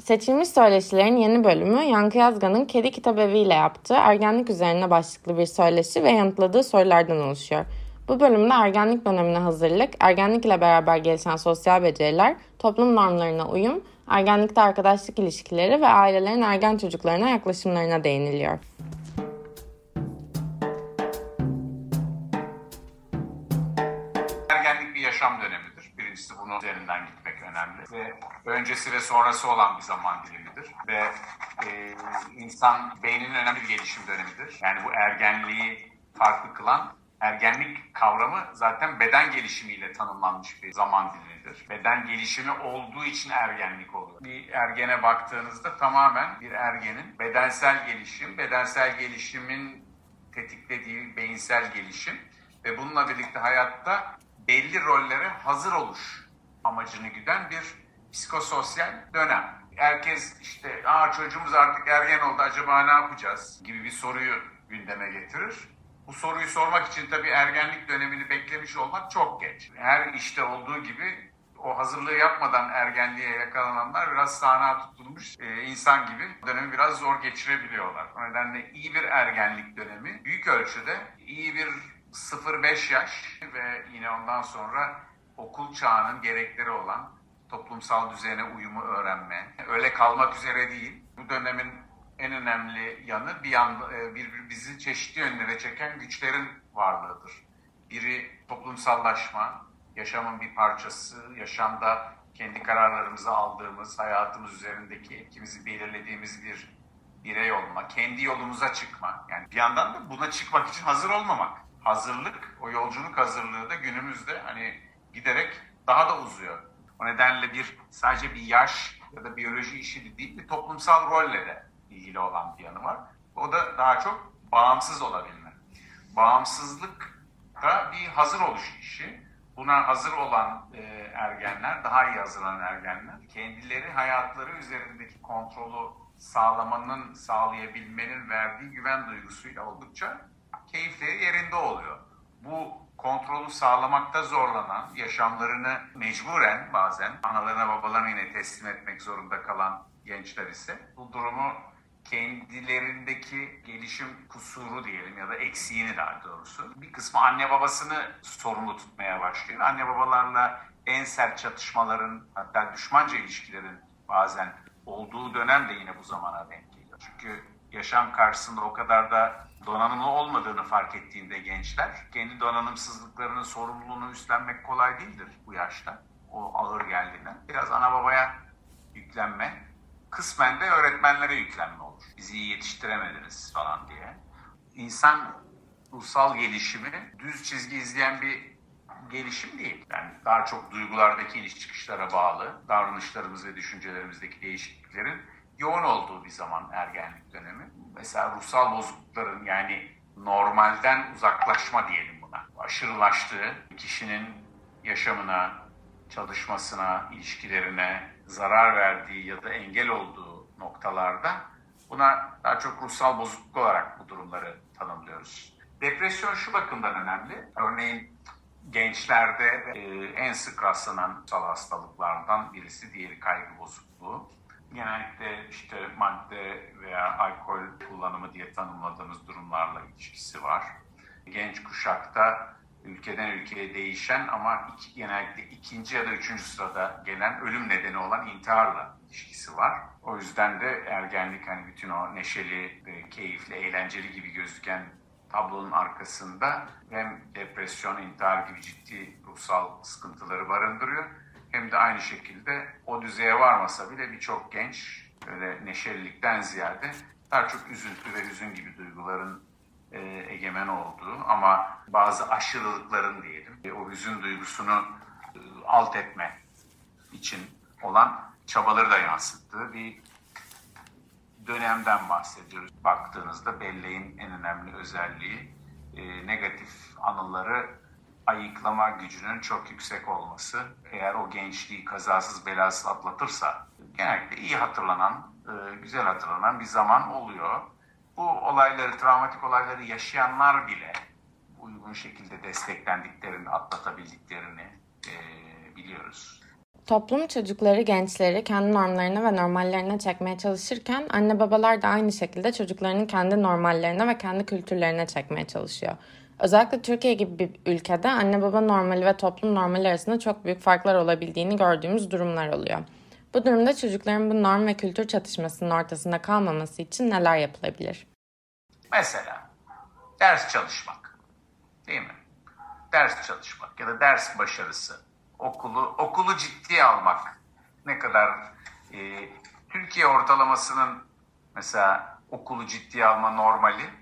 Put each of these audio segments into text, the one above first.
Seçilmiş söyleşilerin yeni bölümü Yankı Yazgan'ın Kedi Kitabevi ile yaptığı ergenlik üzerine başlıklı bir söyleşi ve yanıtladığı sorulardan oluşuyor. Bu bölümde ergenlik dönemine hazırlık, ergenlik ile beraber gelişen sosyal beceriler, toplum normlarına uyum, ergenlikte arkadaşlık ilişkileri ve ailelerin ergen çocuklarına yaklaşımlarına değiniliyor. Birincisi bunun üzerinden gitmek önemli ve öncesi ve sonrası olan bir zaman dilimidir ve e, insan beyninin önemli bir gelişim dönemidir. Yani bu ergenliği farklı kılan ergenlik kavramı zaten beden gelişimiyle tanımlanmış bir zaman dilimidir. Beden gelişimi olduğu için ergenlik oluyor. Bir ergene baktığınızda tamamen bir ergenin bedensel gelişim, bedensel gelişimin tetiklediği beyinsel gelişim ve bununla birlikte hayatta belli rollere hazır oluş amacını güden bir psikososyal dönem. Herkes işte Aa, çocuğumuz artık ergen oldu acaba ne yapacağız gibi bir soruyu gündeme getirir. Bu soruyu sormak için tabii ergenlik dönemini beklemiş olmak çok geç. Her işte olduğu gibi o hazırlığı yapmadan ergenliğe yakalananlar biraz sahna tutulmuş e, insan gibi dönemi biraz zor geçirebiliyorlar. O nedenle iyi bir ergenlik dönemi büyük ölçüde iyi bir 0-5 yaş ve yine ondan sonra okul çağının gerekleri olan toplumsal düzene uyumu öğrenme. Öyle kalmak üzere değil. Bu dönemin en önemli yanı bir yan e, bir, bizi çeşitli yönlere çeken güçlerin varlığıdır. Biri toplumsallaşma, yaşamın bir parçası, yaşamda kendi kararlarımızı aldığımız, hayatımız üzerindeki etkimizi belirlediğimiz bir birey olma, kendi yolumuza çıkma. Yani bir yandan da buna çıkmak için hazır olmamak. Hazırlık, o yolculuk hazırlığı da günümüzde hani giderek daha da uzuyor. O nedenle bir sadece bir yaş ya da biyoloji işi değil, bir toplumsal rolle de ilgili olan bir yanı var. O da daha çok bağımsız olabilme. Bağımsızlık da bir hazır oluş işi. Buna hazır olan e, ergenler, daha iyi hazırlanan ergenler, kendileri hayatları üzerindeki kontrolü sağlamanın, sağlayabilmenin verdiği güven duygusuyla oldukça keyifleri yerinde oluyor. Bu kontrolü sağlamakta zorlanan, yaşamlarını mecburen bazen analarına babalarına yine teslim etmek zorunda kalan gençler ise bu durumu kendilerindeki gelişim kusuru diyelim ya da eksiğini daha doğrusu bir kısmı anne babasını sorumlu tutmaya başlıyor. Anne babalarla en sert çatışmaların hatta düşmanca ilişkilerin bazen olduğu dönem de yine bu zamana denk geliyor. Çünkü yaşam karşısında o kadar da donanımlı olmadığını fark ettiğinde gençler kendi donanımsızlıklarının sorumluluğunu üstlenmek kolay değildir bu yaşta. O ağır geldiğinde. Biraz ana babaya yüklenme, kısmen de öğretmenlere yüklenme olur. Bizi iyi yetiştiremediniz falan diye. İnsan ruhsal gelişimi düz çizgi izleyen bir gelişim değil. Yani daha çok duygulardaki iniş çıkışlara bağlı, davranışlarımız ve düşüncelerimizdeki değişikliklerin yoğun olduğu bir zaman ergenlik dönemi. Mesela ruhsal bozuklukların yani normalden uzaklaşma diyelim buna. Aşırılaştığı, kişinin yaşamına, çalışmasına, ilişkilerine zarar verdiği ya da engel olduğu noktalarda buna daha çok ruhsal bozukluk olarak bu durumları tanımlıyoruz. Depresyon şu bakımdan önemli. Örneğin gençlerde e, en sık rastlanan ruhsal hastalıklardan birisi diğeri kaygı bozukluğu genellikle işte madde veya alkol kullanımı diye tanımladığımız durumlarla ilişkisi var. Genç kuşakta ülkeden ülkeye değişen ama iki, genellikle ikinci ya da üçüncü sırada gelen ölüm nedeni olan intiharla ilişkisi var. O yüzden de ergenlik hani bütün o neşeli, keyifli, eğlenceli gibi gözüken tablonun arkasında hem depresyon, intihar gibi ciddi ruhsal sıkıntıları barındırıyor hem de aynı şekilde o düzeye varmasa bile birçok genç öyle neşelilikten ziyade daha çok üzüntü ve hüzün gibi duyguların e, egemen olduğu ama bazı aşırılıkların diyelim e, o hüzün duygusunu e, alt etme için olan çabaları da yansıttığı bir dönemden bahsediyoruz. Baktığınızda belleğin en önemli özelliği e, negatif anıları ayıklama gücünün çok yüksek olması. Eğer o gençliği kazasız belasız atlatırsa genellikle iyi hatırlanan, e, güzel hatırlanan bir zaman oluyor. Bu olayları, travmatik olayları yaşayanlar bile uygun şekilde desteklendiklerini, atlatabildiklerini e, biliyoruz. Toplum çocukları, gençleri kendi normlarına ve normallerine çekmeye çalışırken anne babalar da aynı şekilde çocuklarını kendi normallerine ve kendi kültürlerine çekmeye çalışıyor. Özellikle Türkiye gibi bir ülkede anne baba normali ve toplum normali arasında çok büyük farklar olabildiğini gördüğümüz durumlar oluyor. Bu durumda çocukların bu norm ve kültür çatışmasının ortasında kalmaması için neler yapılabilir? Mesela ders çalışmak. Değil mi? Ders çalışmak ya da ders başarısı. Okulu okulu ciddiye almak. Ne kadar e, Türkiye ortalamasının mesela okulu ciddiye alma normali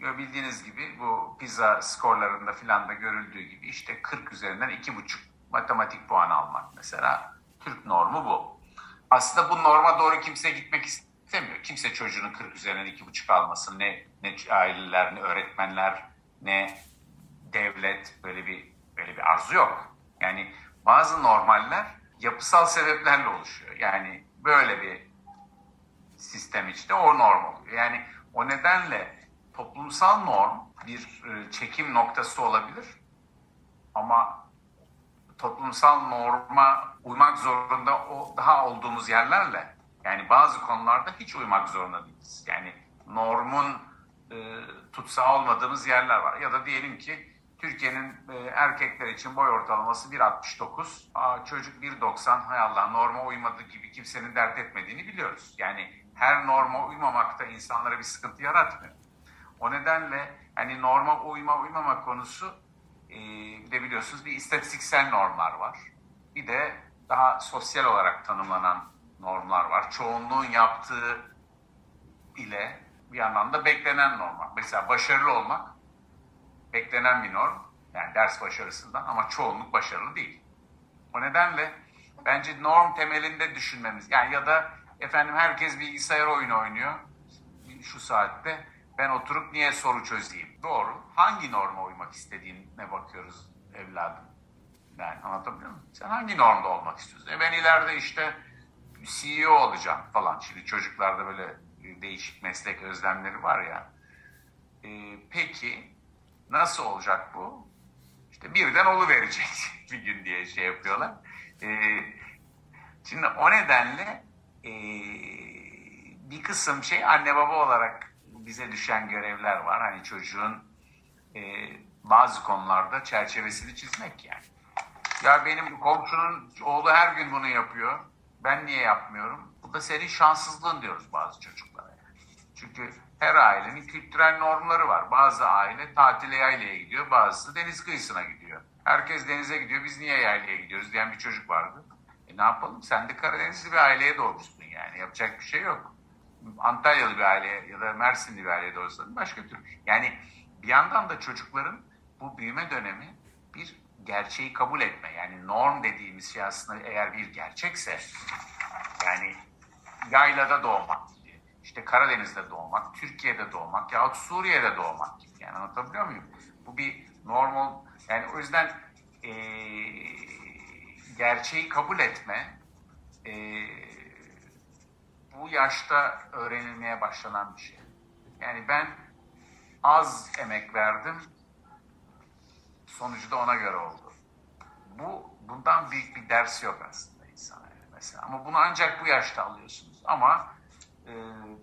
bildiğiniz gibi bu pizza skorlarında filan da görüldüğü gibi işte 40 üzerinden 2,5 matematik puan almak mesela. Türk normu bu. Aslında bu norma doğru kimse gitmek istemiyor. Kimse çocuğunun 40 üzerinden 2,5 almasın. Ne, ne aileler, ne öğretmenler, ne devlet böyle bir böyle bir arzu yok. Yani bazı normaller yapısal sebeplerle oluşuyor. Yani böyle bir sistem içinde o norm oluyor. Yani o nedenle toplumsal norm bir e, çekim noktası olabilir ama toplumsal norma uymak zorunda o daha olduğumuz yerlerle yani bazı konularda hiç uymak zorunda değiliz. Yani normun e, tutsağı olmadığımız yerler var. Ya da diyelim ki Türkiye'nin e, erkekler için boy ortalaması 1.69. Aa, çocuk 1.90 hay Allah norma uymadı gibi kimsenin dert etmediğini biliyoruz. Yani her norma uymamakta insanlara bir sıkıntı yaratmıyor. O nedenle hani norma uyma uymama konusu e, de biliyorsunuz bir istatistiksel normlar var. Bir de daha sosyal olarak tanımlanan normlar var. Çoğunluğun yaptığı ile bir yandan da beklenen normlar. Mesela başarılı olmak beklenen bir norm. Yani ders başarısından ama çoğunluk başarılı değil. O nedenle bence norm temelinde düşünmemiz yani ya da efendim herkes bilgisayar oyunu oynuyor şu saatte ben oturup niye soru çözeyim? Doğru. Hangi norma uymak istediğine bakıyoruz evladım. Yani anlatabiliyor muyum? Sen hangi normda olmak istiyorsun? E ben ileride işte CEO olacağım falan. Şimdi çocuklarda böyle değişik meslek özlemleri var ya. E, peki nasıl olacak bu? İşte birden olu verecek bir gün diye şey yapıyorlar. E, şimdi o nedenle e, bir kısım şey anne baba olarak bize düşen görevler var. Hani çocuğun e, bazı konularda çerçevesini çizmek yani. Ya benim komşunun oğlu her gün bunu yapıyor. Ben niye yapmıyorum? Bu da senin şanssızlığın diyoruz bazı çocuklara. Yani. Çünkü her ailenin kültürel normları var. Bazı aile tatile yaylaya gidiyor, bazısı deniz kıyısına gidiyor. Herkes denize gidiyor, biz niye yaylaya gidiyoruz diyen bir çocuk vardı. E ne yapalım? Sen de Karadenizli bir aileye doğmuşsun yani. Yapacak bir şey yok. Antalyalı bir aile ya da Mersinli bir ailede olsa başka türlü. Yani bir yandan da çocukların bu büyüme dönemi bir gerçeği kabul etme. Yani norm dediğimiz şey aslında eğer bir gerçekse yani yaylada doğmak gibi, işte Karadeniz'de doğmak, Türkiye'de doğmak yahut Suriye'de doğmak gibi. Yani anlatabiliyor muyum? Bu bir normal yani o yüzden e, gerçeği kabul etme e, bu yaşta öğrenilmeye başlanan bir şey. Yani ben az emek verdim, sonucu da ona göre oldu. Bu bundan büyük bir ders yok aslında insana mesela. Ama bunu ancak bu yaşta alıyorsunuz. Ama e,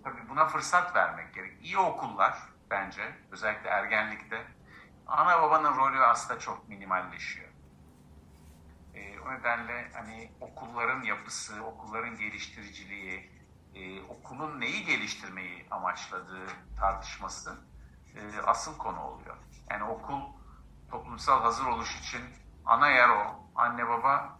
tabii buna fırsat vermek gerek. İyi okullar bence özellikle ergenlikte ana babanın rolü aslında çok minimalleşiyor. E, o nedenle hani okulların yapısı, okulların geliştiriciliği, e, okulun neyi geliştirmeyi amaçladığı tartışması e, asıl konu oluyor. Yani okul toplumsal hazır oluş için ana yer o. Anne baba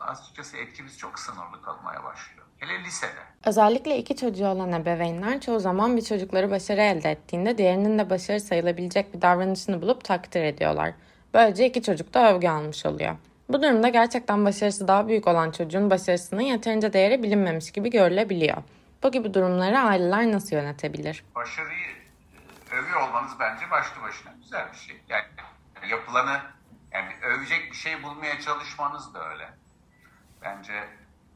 açıkçası etkimiz çok sınırlı kalmaya başlıyor. Hele lisede. Özellikle iki çocuğu olan ebeveynler çoğu zaman bir çocukları başarı elde ettiğinde diğerinin de başarı sayılabilecek bir davranışını bulup takdir ediyorlar. Böylece iki çocuk da övgü almış oluyor. Bu durumda gerçekten başarısı daha büyük olan çocuğun başarısının yeterince değeri bilinmemiş gibi görülebiliyor. Bu gibi durumları aileler nasıl yönetebilir? Başarıyı e, övüyor olmanız bence başlı başına güzel bir şey. Yani yapılanı yani övecek bir şey bulmaya çalışmanız da öyle. Bence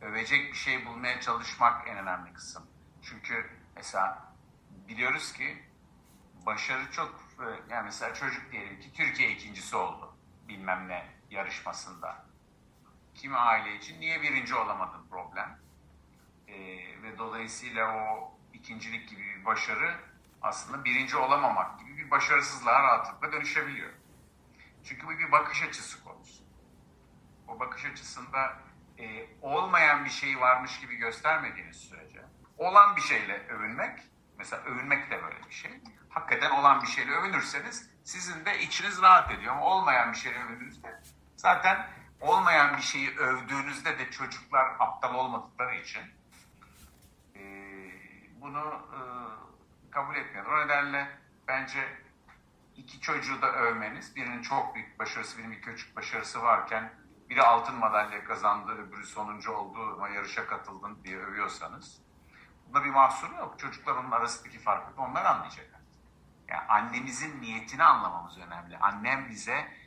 övecek bir şey bulmaya çalışmak en önemli kısım. Çünkü mesela biliyoruz ki başarı çok e, yani mesela çocuk diyelim ki Türkiye ikincisi oldu bilmem ne yarışmasında. kimi aile için niye birinci olamadın problem. E, ve dolayısıyla o ikincilik gibi bir başarı aslında birinci olamamak gibi bir başarısızlığa rahatlıkla dönüşebiliyor. Çünkü bu bir bakış açısı konusu. O bakış açısında e, olmayan bir şey varmış gibi göstermediğiniz sürece olan bir şeyle övünmek, mesela övünmek de böyle bir şey. Hakikaten olan bir şeyle övünürseniz sizin de içiniz rahat ediyor ama olmayan bir şeyle övündüğünüzde zaten olmayan bir şeyi övdüğünüzde de çocuklar aptal olmadıkları için e, bunu e, kabul etmiyorlar. O nedenle bence iki çocuğu da övmeniz, birinin çok büyük başarısı, birinin bir küçük başarısı varken biri altın madalya kazandı, öbürü sonuncu oldu ama yarışa katıldın diye övüyorsanız bunda bir mahsuru yok. Çocuklar onun arasındaki farkı onlar anlayacak. Yani annemizin niyetini anlamamız önemli. Annem bize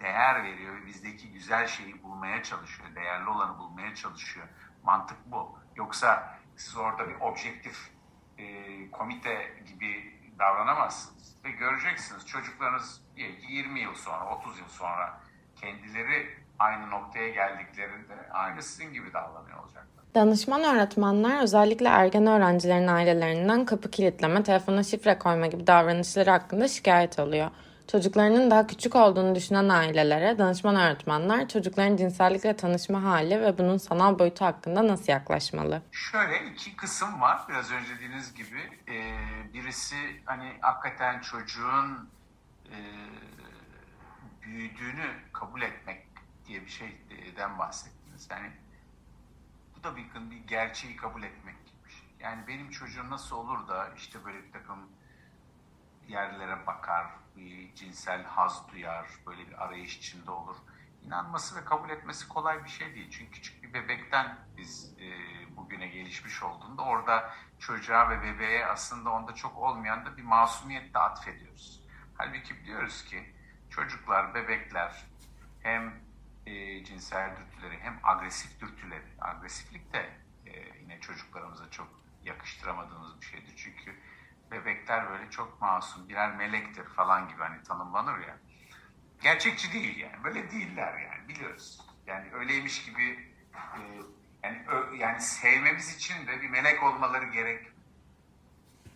değer veriyor ve bizdeki güzel şeyi bulmaya çalışıyor. Değerli olanı bulmaya çalışıyor. Mantık bu. Yoksa siz orada bir objektif e, komite gibi davranamazsınız. Ve göreceksiniz çocuklarınız 20 yıl sonra, 30 yıl sonra kendileri aynı noktaya geldiklerinde aynı sizin gibi davranıyor olacaklar. Danışman öğretmenler özellikle ergen öğrencilerin ailelerinden kapı kilitleme, telefona şifre koyma gibi davranışları hakkında şikayet alıyor. Çocuklarının daha küçük olduğunu düşünen ailelere danışman öğretmenler çocukların cinsellikle tanışma hali ve bunun sanal boyutu hakkında nasıl yaklaşmalı? Şöyle iki kısım var. Biraz önce dediğiniz gibi e, birisi hani hakikaten çocuğun e, büyüdüğünü kabul etmek diye bir şeyden bahsettiniz. Yani bu da bir, bir gerçeği kabul etmek gibi bir şey. Yani benim çocuğum nasıl olur da işte böyle bir takım yerlere bakar, bir cinsel haz duyar, böyle bir arayış içinde olur. İnanması ve kabul etmesi kolay bir şey değil. Çünkü küçük bir bebekten biz e, bugüne gelişmiş olduğunda orada çocuğa ve bebeğe aslında onda çok olmayan da bir masumiyet de atfediyoruz. Halbuki biliyoruz ki çocuklar, bebekler hem e, cinsel dürtüleri hem agresif dürtüleri, agresiflik de e, yine çocuklarımıza çok yakıştıramadığımız bir şeydir. Çünkü bebekler böyle çok masum, birer melektir falan gibi hani tanımlanır ya. Gerçekçi değil yani. Böyle değiller yani biliyoruz. Yani öyleymiş gibi e, yani ö, yani sevmemiz için de bir melek olmaları gerek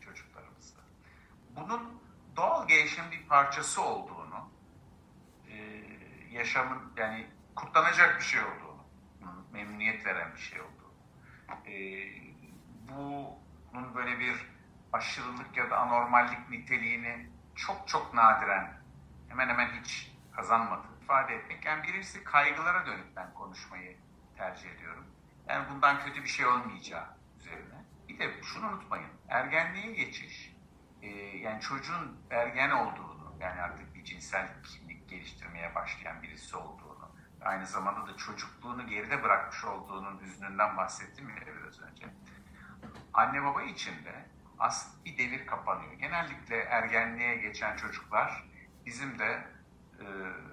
çocuklarımızda. Bunun doğal gelişim bir parçası olduğunu e, yaşamın yani kutlanacak bir şey olduğunu, memnuniyet veren bir şey olduğunu, e, bunun böyle bir aşırılık ya da anormallik niteliğini çok çok nadiren hemen hemen hiç kazanmadı ifade etmek. Yani birisi kaygılara dönüp ben konuşmayı tercih ediyorum. Yani bundan kötü bir şey olmayacağı üzerine. Bir de şunu unutmayın. Ergenliğe geçiş, e, yani çocuğun ergen olduğunu, yani artık bir cinsel kimlik geliştirmeye başlayan birisi olduğunu, aynı zamanda da çocukluğunu geride bırakmış olduğunun hüznünden bahsettim ya biraz önce. Anne baba için de aslında bir devir kapanıyor. Genellikle ergenliğe geçen çocuklar bizim de e,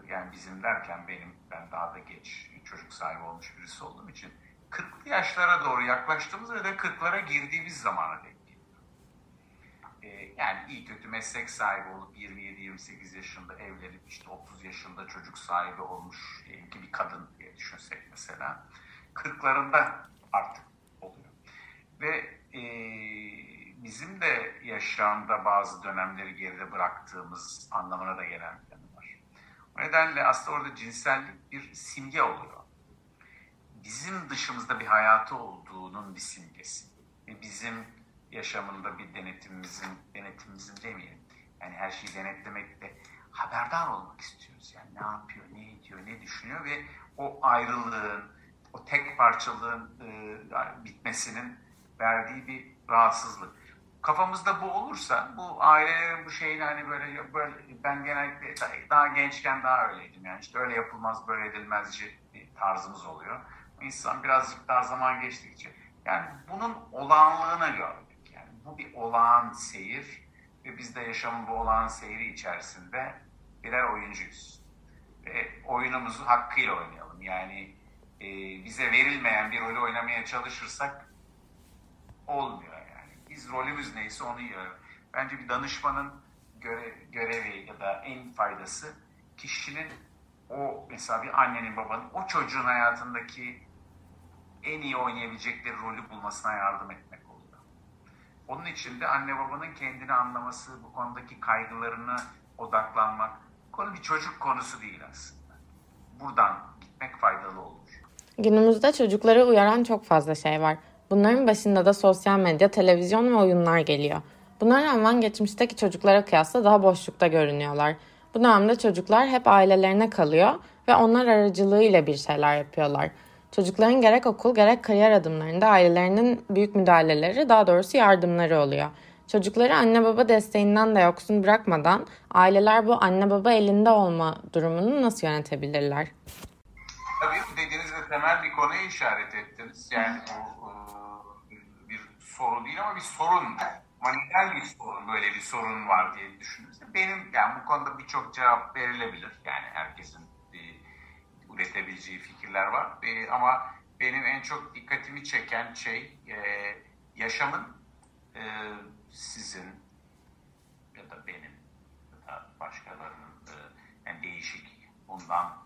yani bizim derken benim ben daha da geç çocuk sahibi olmuş birisi olduğum için 40'lı yaşlara doğru yaklaştığımız ve de 40'lara girdiğimiz zamana denk geliyor. E, yani iyi kötü meslek sahibi olup 27-28 yaşında evlenip işte 30 yaşında çocuk sahibi olmuş diyelim ki bir kadın diye düşünsek mesela 40'larında artık oluyor. Ve e, bizim de yaşamda bazı dönemleri geride bıraktığımız anlamına da gelen bir yanı var. O nedenle aslında orada cinsellik bir simge oluyor. Bizim dışımızda bir hayatı olduğunun bir simgesi. Ve bizim yaşamında bir denetimimizin, denetimimizin demeyelim. Yani her şeyi denetlemekle haberdar olmak istiyoruz. Yani ne yapıyor, ne ediyor, ne düşünüyor ve o ayrılığın, o tek parçalığın e, bitmesinin verdiği bir rahatsızlık kafamızda bu olursa bu ailelerin bu şeyini hani böyle, böyle ben genellikle daha gençken daha öyleydim yani işte öyle yapılmaz böyle edilmezci bir tarzımız oluyor. İnsan birazcık daha zaman geçtikçe yani bunun olağanlığına gördük. Yani bu bir olağan seyir ve biz de yaşamın bu olağan seyri içerisinde birer oyuncuyuz. Ve oyunumuzu hakkıyla oynayalım. Yani e, bize verilmeyen bir rolü oynamaya çalışırsak olmuyor biz rolümüz neyse onu yiyor. Bence bir danışmanın göre, görevi ya da en faydası kişinin o mesela bir annenin babanın o çocuğun hayatındaki en iyi oynayabilecekleri rolü bulmasına yardım etmek oluyor. Onun için de anne babanın kendini anlaması, bu konudaki kaygılarını odaklanmak, konu bir çocuk konusu değil aslında. Buradan gitmek faydalı olur. Günümüzde çocukları uyaran çok fazla şey var. Bunların başında da sosyal medya, televizyon ve oyunlar geliyor. Buna rağmen geçmişteki çocuklara kıyasla daha boşlukta görünüyorlar. Bu dönemde çocuklar hep ailelerine kalıyor ve onlar aracılığıyla bir şeyler yapıyorlar. Çocukların gerek okul gerek kariyer adımlarında ailelerinin büyük müdahaleleri daha doğrusu yardımları oluyor. Çocukları anne baba desteğinden de yoksun bırakmadan aileler bu anne baba elinde olma durumunu nasıl yönetebilirler? Tabii dediğiniz ve temel bir konuya işaret ettiniz. Yani bu soru değil ama bir sorun. Manitel bir sorun, böyle bir sorun var diye düşündüğünüzde benim yani bu konuda birçok cevap verilebilir. Yani herkesin e, üretebileceği fikirler var. E, ama benim en çok dikkatimi çeken şey e, yaşamın e, sizin ya da benim ya da başkalarının e, yani değişik bundan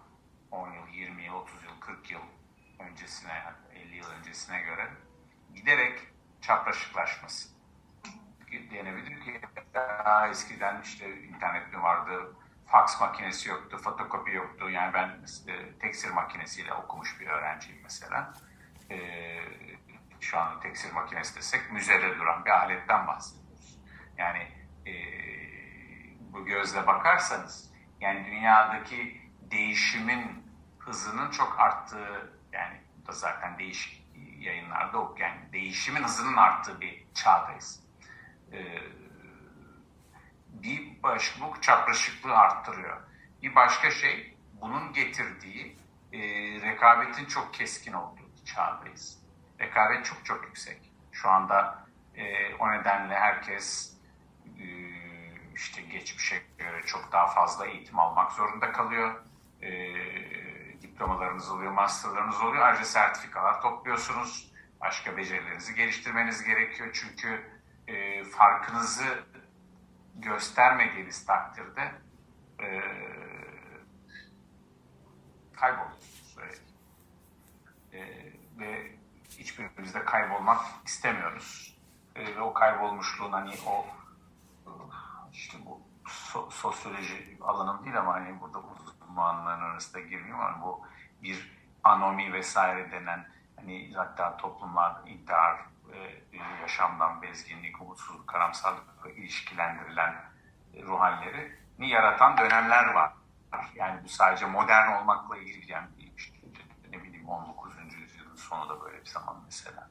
10 yıl, 20 yıl, 30 yıl, 40 yıl öncesine, 50 yıl öncesine göre giderek çapraşıklaşması. Denebilir ki daha eskiden işte internet mi vardı, fax makinesi yoktu, fotokopi yoktu. Yani ben e, tekstil makinesiyle okumuş bir öğrenciyim mesela. E, şu an tekstil makinesi desek müzede duran bir aletten bahsediyoruz. Yani e, bu gözle bakarsanız yani dünyadaki değişimin hızının çok arttığı yani bu da zaten değişik yayınlarda ok yani değişimin hızının arttığı bir çağdayız. Ee, bir başka bu çapraşıklığı arttırıyor. Bir başka şey bunun getirdiği e, rekabetin çok keskin olduğu çağdayız. Rekabet çok çok yüksek. Şu anda e, o nedenle herkes e, işte geçmişe göre çok daha fazla eğitim almak zorunda kalıyor. E, diplomalarınız oluyor, masterlarınız oluyor. Ayrıca sertifikalar topluyorsunuz. Başka becerilerinizi geliştirmeniz gerekiyor. Çünkü e, farkınızı göstermediğiniz takdirde e, kayboluyorsunuz. E, ve hiçbirimiz de kaybolmak istemiyoruz. E, ve o kaybolmuşluğun hani o işte bu so, sosyoloji alanım değil ama hani burada uzmanların arasında girmiyor ama bu bir anomi vesaire denen hani hatta toplumlar intihar, e, yaşamdan bezginlik, umutsuzluk, karamsarlıkla ilişkilendirilen e, ruh hallerini yaratan dönemler var. Yani bu sadece modern olmakla ilgili yani ne bileyim 19. yüzyılın sonu da böyle bir zaman mesela.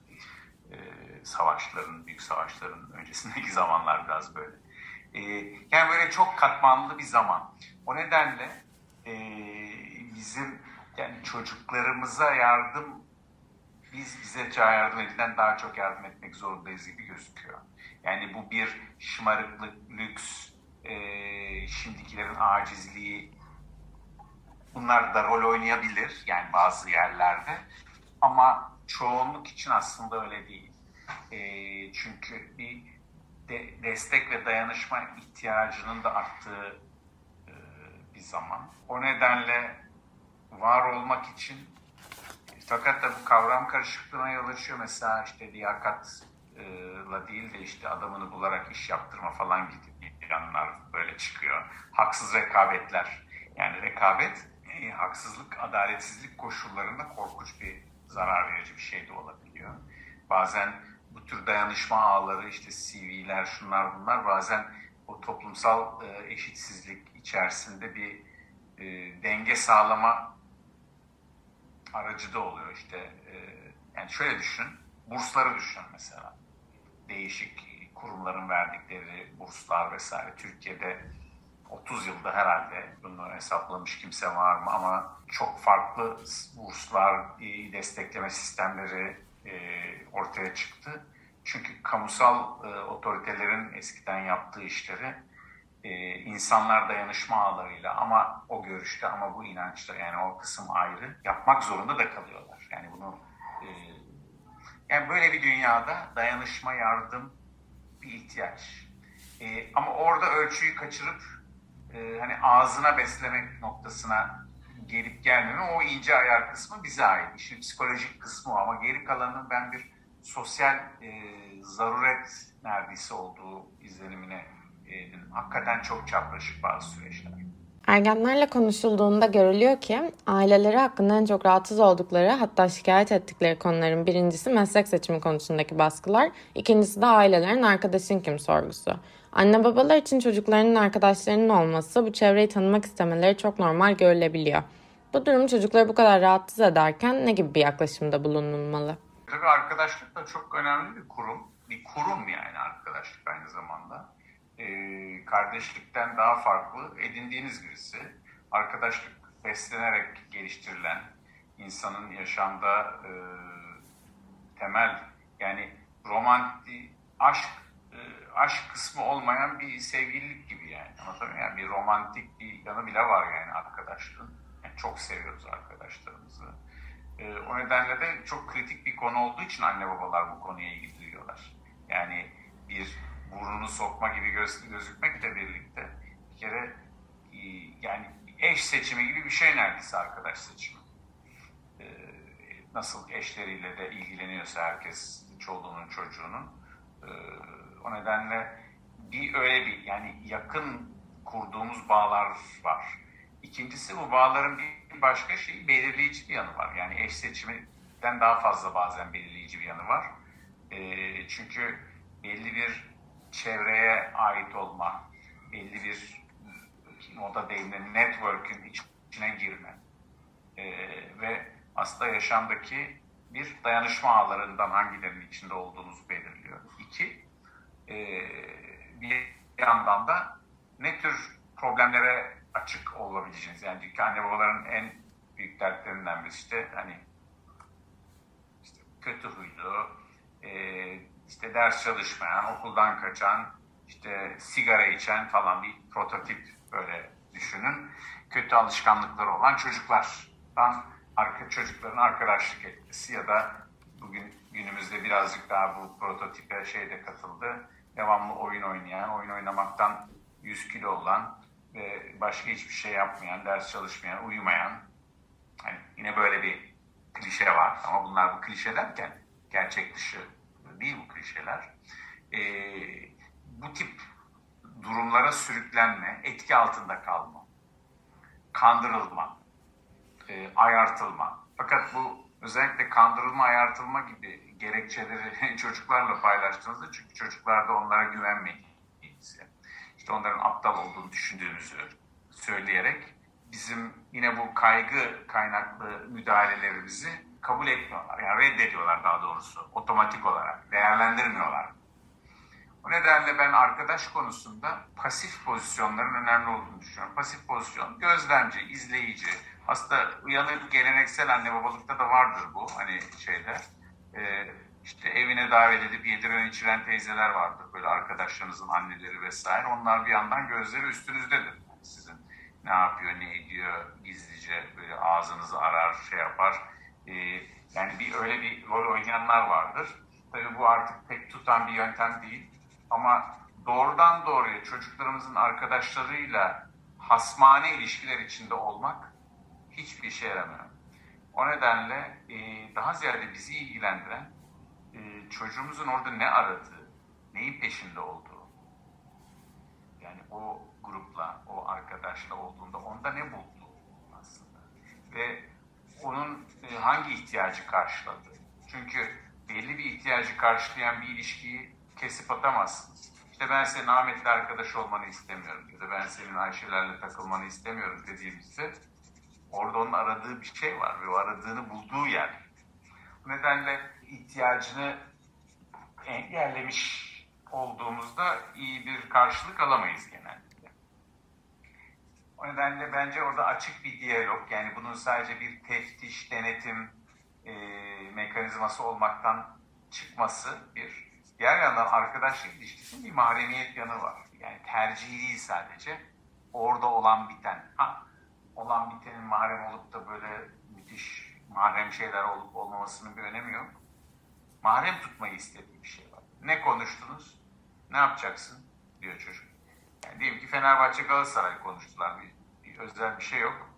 E, savaşların, büyük savaşların öncesindeki zamanlar biraz böyle. E, yani böyle çok katmanlı bir zaman. O nedenle e, bizim yani çocuklarımıza yardım biz bize yardım edilen daha çok yardım etmek zorundayız gibi gözüküyor. Yani bu bir şımarıklık, lüks, e, şimdikilerin acizliği bunlar da rol oynayabilir yani bazı yerlerde ama çoğunluk için aslında öyle değil. E, çünkü bir de, destek ve dayanışma ihtiyacının da arttığı bir zaman. O nedenle var olmak için fakat da bu kavram karışıklığına yol açıyor. Mesela işte liyakatla değil de işte adamını bularak iş yaptırma falan gibi yanlar böyle çıkıyor. Haksız rekabetler. Yani rekabet e, haksızlık, adaletsizlik koşullarında korkunç bir zarar verici bir şey de olabiliyor. Bazen bu tür dayanışma ağları işte CV'ler şunlar bunlar bazen o toplumsal e, eşitsizlik içerisinde bir e, denge sağlama aracı da oluyor işte. E, yani şöyle düşün, bursları düşün mesela. Değişik kurumların verdikleri burslar vesaire. Türkiye'de 30 yılda herhalde bunu hesaplamış kimse var mı ama çok farklı burslar, destekleme sistemleri e, ortaya çıktı. Çünkü kamusal e, otoritelerin eskiden yaptığı işleri e, insanlar dayanışma ağlarıyla ama o görüşte ama bu inançta yani o kısım ayrı yapmak zorunda da kalıyorlar. Yani bunu e, yani böyle bir dünyada dayanışma, yardım bir ihtiyaç. E, ama orada ölçüyü kaçırıp e, hani ağzına beslemek noktasına gelip gelmeme o ince ayar kısmı bize ait. İşin psikolojik kısmı ama geri kalanı ben bir sosyal e, zaruret neredeyse olduğu izlenimine edindim. Hakikaten çok çapraşık bazı süreçler. Ergenlerle konuşulduğunda görülüyor ki aileleri hakkında en çok rahatsız oldukları hatta şikayet ettikleri konuların birincisi meslek seçimi konusundaki baskılar, ikincisi de ailelerin arkadaşın kim sorgusu. Anne babalar için çocuklarının arkadaşlarının olması bu çevreyi tanımak istemeleri çok normal görülebiliyor. Bu durum çocukları bu kadar rahatsız ederken ne gibi bir yaklaşımda bulunulmalı? Tabii arkadaşlık da çok önemli bir kurum. Bir kurum yani arkadaşlık aynı zamanda. Ee, kardeşlikten daha farklı edindiğiniz birisi. Arkadaşlık beslenerek geliştirilen, insanın yaşamda e, temel yani romantik aşk e, aşk kısmı olmayan bir sevgililik gibi yani. Anlatabiliyor yani bir romantik bir yanı bile var yani arkadaşlığın. Yani çok seviyoruz arkadaşlarımızı. E, o nedenle de çok kritik bir konu olduğu için anne babalar bu konuya ilgi. Yani bir burnunu sokma gibi göz, gözükmekle birlikte bir kere e, yani eş seçimi gibi bir şey neredeyse arkadaş seçimi. E, nasıl eşleriyle de ilgileniyorsa herkes çoluğunun çocuğunun e, o nedenle bir öyle bir yani yakın kurduğumuz bağlar var. İkincisi bu bağların bir başka şeyi belirleyici bir yanı var. Yani eş seçiminden daha fazla bazen belirleyici bir yanı var. E, çünkü belli bir çevreye ait olma, belli bir moda deyimle network'ün içine girme e, ve aslında yaşamdaki bir dayanışma ağlarından hangilerinin içinde olduğunuzu belirliyor. İki, e, bir yandan da ne tür problemlere açık olabileceğiniz. Yani anne babaların en büyük dertlerinden birisi işte hani işte kötü huylu, e, işte ders çalışmayan, okuldan kaçan, işte sigara içen falan bir prototip böyle düşünün. Kötü alışkanlıkları olan çocuklardan arka çocukların arkadaşlık etmesi ya da bugün günümüzde birazcık daha bu prototipe şeyde katıldı. Devamlı oyun oynayan, oyun oynamaktan 100 kilo olan ve başka hiçbir şey yapmayan, ders çalışmayan, uyumayan. Hani yine böyle bir klişe var ama bunlar bu klişe derken gerçek dışı değil bu klişeler. E, bu tip durumlara sürüklenme, etki altında kalma, kandırılma, e, ayartılma. Fakat bu özellikle kandırılma, ayartılma gibi gerekçeleri çocuklarla paylaştığınızda çünkü çocuklarda onlara güvenmediğinizi, işte onların aptal olduğunu düşündüğünüzü söyleyerek bizim yine bu kaygı kaynaklı müdahalelerimizi kabul etmiyorlar. Yani reddediyorlar daha doğrusu otomatik olarak. Değerlendirmiyorlar. O nedenle ben arkadaş konusunda pasif pozisyonların önemli olduğunu düşünüyorum. Pasif pozisyon gözlemci, izleyici. Aslında uyanık geleneksel anne babalıkta da vardır bu hani şeyler. Ee, işte evine davet edip yediren içiren teyzeler vardır. Böyle arkadaşlarınızın anneleri vesaire. Onlar bir yandan gözleri üstünüzdedir. Yani sizin ne yapıyor, ne ediyor gizlice böyle ağzınızı arar, şey yapar e, yani bir öyle bir rol oynayanlar vardır. Tabii bu artık pek tutan bir yöntem değil. Ama doğrudan doğruya çocuklarımızın arkadaşlarıyla hasmane ilişkiler içinde olmak hiçbir işe yaramıyor. O nedenle e, daha ziyade bizi ilgilendiren çocuğumuzun orada ne aradığı, neyin peşinde olduğu. Yani o grupla, o arkadaşla olduğunda onda ne buldu aslında. Ve onun e, hangi ihtiyacı karşıladı? Çünkü belli bir ihtiyacı karşılayan bir ilişkiyi kesip atamazsınız. İşte ben senin Ahmet'le arkadaş olmanı istemiyorum ya da ben senin Ayşe'lerle takılmanı istemiyorum dediğimizde orada onun aradığı bir şey var ve o aradığını bulduğu yer. Bu nedenle ihtiyacını engellemiş olduğumuzda iyi bir karşılık alamayız genelde. O nedenle bence orada açık bir diyalog yani bunun sadece bir teftiş, denetim e, mekanizması olmaktan çıkması bir. Diğer yandan arkadaşlık ilişkisinin bir mahremiyet yanı var. Yani tercihi değil sadece orada olan biten. Ha, olan bitenin mahrem olup da böyle müthiş mahrem şeyler olup olmamasının bir önemi yok. Mahrem tutmayı istediği bir şey var. Ne konuştunuz? Ne yapacaksın? diyor çocuk. Yani diyelim ki Fenerbahçe Galatasaray konuştular. Bir, bir özel bir şey yok.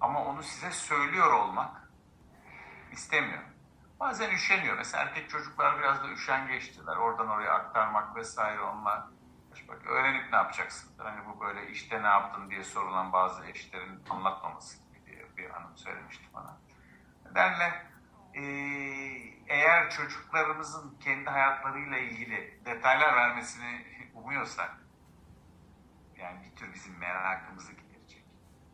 Ama onu size söylüyor olmak istemiyor. Bazen üşeniyor. Mesela erkek çocuklar biraz da üşengeçtiler. Oradan oraya aktarmak vesaire onlar. Bak öğrenip ne yapacaksın? Hani bu böyle işte ne yaptın diye sorulan bazı eşlerin anlatmaması gibi diye bir hanım söylemişti bana. Nedenle e, eğer çocuklarımızın kendi hayatlarıyla ilgili detaylar vermesini umuyorsak yani bir tür bizim merakımızı giderecek.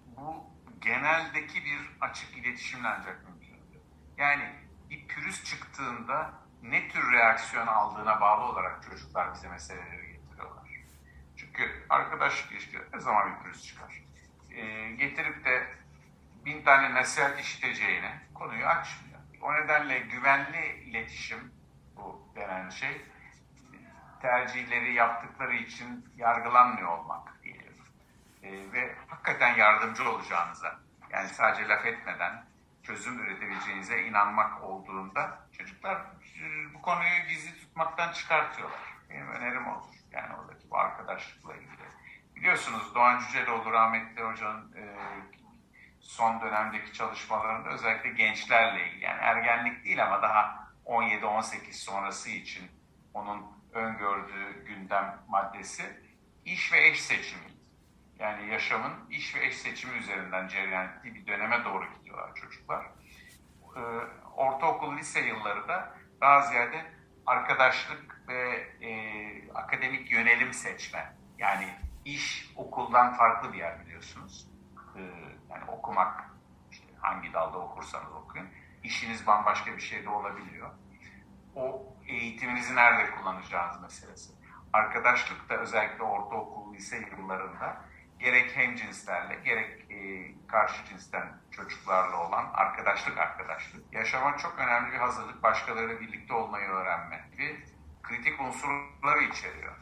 Bu geneldeki bir açık iletişimle ancak mümkündür. Yani bir pürüz çıktığında ne tür reaksiyon aldığına bağlı olarak çocuklar bize meseleleri getiriyorlar. Çünkü arkadaş ilişkileri ne zaman bir pürüz çıkar? E, getirip de bin tane nasihat işiteceğine konuyu açmıyor. O nedenle güvenli iletişim bu denen şey tercihleri yaptıkları için yargılanmıyor olmak diyelim. E, ve hakikaten yardımcı olacağınıza yani sadece laf etmeden çözüm üretebileceğinize inanmak olduğunda çocuklar e, bu konuyu gizli tutmaktan çıkartıyorlar. Benim önerim olur. Yani oradaki bu arkadaşlıkla ilgili. Biliyorsunuz Doğan Cüceloğlu rahmetli hocanın e, son dönemdeki çalışmalarında özellikle gençlerle ilgili yani ergenlik değil ama daha 17-18 sonrası için onun öngördüğü gündem maddesi iş ve eş seçimi. Yani yaşamın iş ve eş seçimi üzerinden cereyan ettiği bir döneme doğru gidiyorlar çocuklar. Ee, ortaokul, lise yılları da daha ziyade arkadaşlık ve e, akademik yönelim seçme. Yani iş okuldan farklı bir yer biliyorsunuz. Ee, yani okumak, işte hangi dalda okursanız okuyun. İşiniz bambaşka bir şey de olabiliyor. O eğitiminizi nerede kullanacağınız meselesi. Arkadaşlık da özellikle ortaokul, lise yıllarında gerek hem cinslerle gerek e, karşı cinsten çocuklarla olan arkadaşlık arkadaşlık. Yaşama çok önemli bir hazırlık, başkalarıyla birlikte olmayı öğrenme gibi kritik unsurları içeriyor.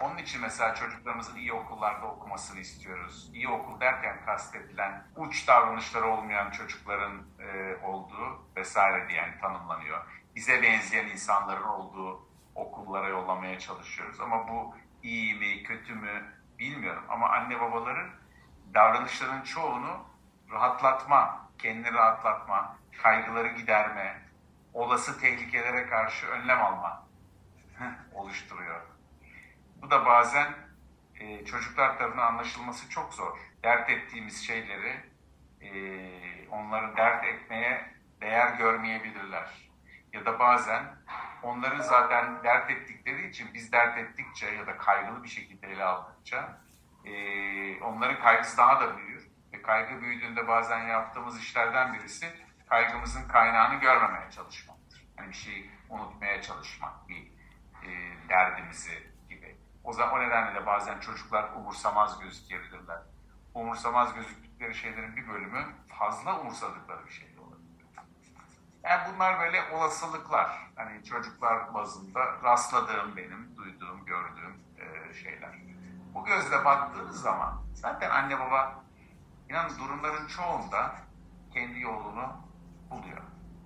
Onun için mesela çocuklarımızın iyi okullarda okumasını istiyoruz. İyi okul derken kastedilen uç davranışları olmayan çocukların e, olduğu vesaire diye yani tanımlanıyor. Bize benzeyen insanların olduğu okullara yollamaya çalışıyoruz. Ama bu iyi mi, kötü mü bilmiyorum. Ama anne babaların davranışların çoğunu rahatlatma, kendini rahatlatma, kaygıları giderme, olası tehlikelere karşı önlem alma oluşturuyor. Bu da bazen e, çocuklar tarafından anlaşılması çok zor. Dert ettiğimiz şeyleri e, onları dert etmeye değer görmeyebilirler. Ya da bazen onları zaten dert ettikleri için biz dert ettikçe ya da kaygılı bir şekilde ele aldıkça e, onların kaygısı daha da büyür. Ve kaygı büyüdüğünde bazen yaptığımız işlerden birisi kaygımızın kaynağını görmemeye çalışmaktır. Yani bir şeyi unutmaya çalışmak, bir e, derdimizi. O zaman o nedenle de bazen çocuklar umursamaz gözükebilirler. Umursamaz gözüktükleri şeylerin bir bölümü fazla umursadıkları bir şey olabilir. Yani bunlar böyle olasılıklar. Hani çocuklar bazında rastladığım benim, duyduğum, gördüğüm e, şeyler. Bu gözle baktığınız zaman zaten anne baba inanın durumların çoğunda kendi yolunu buluyor.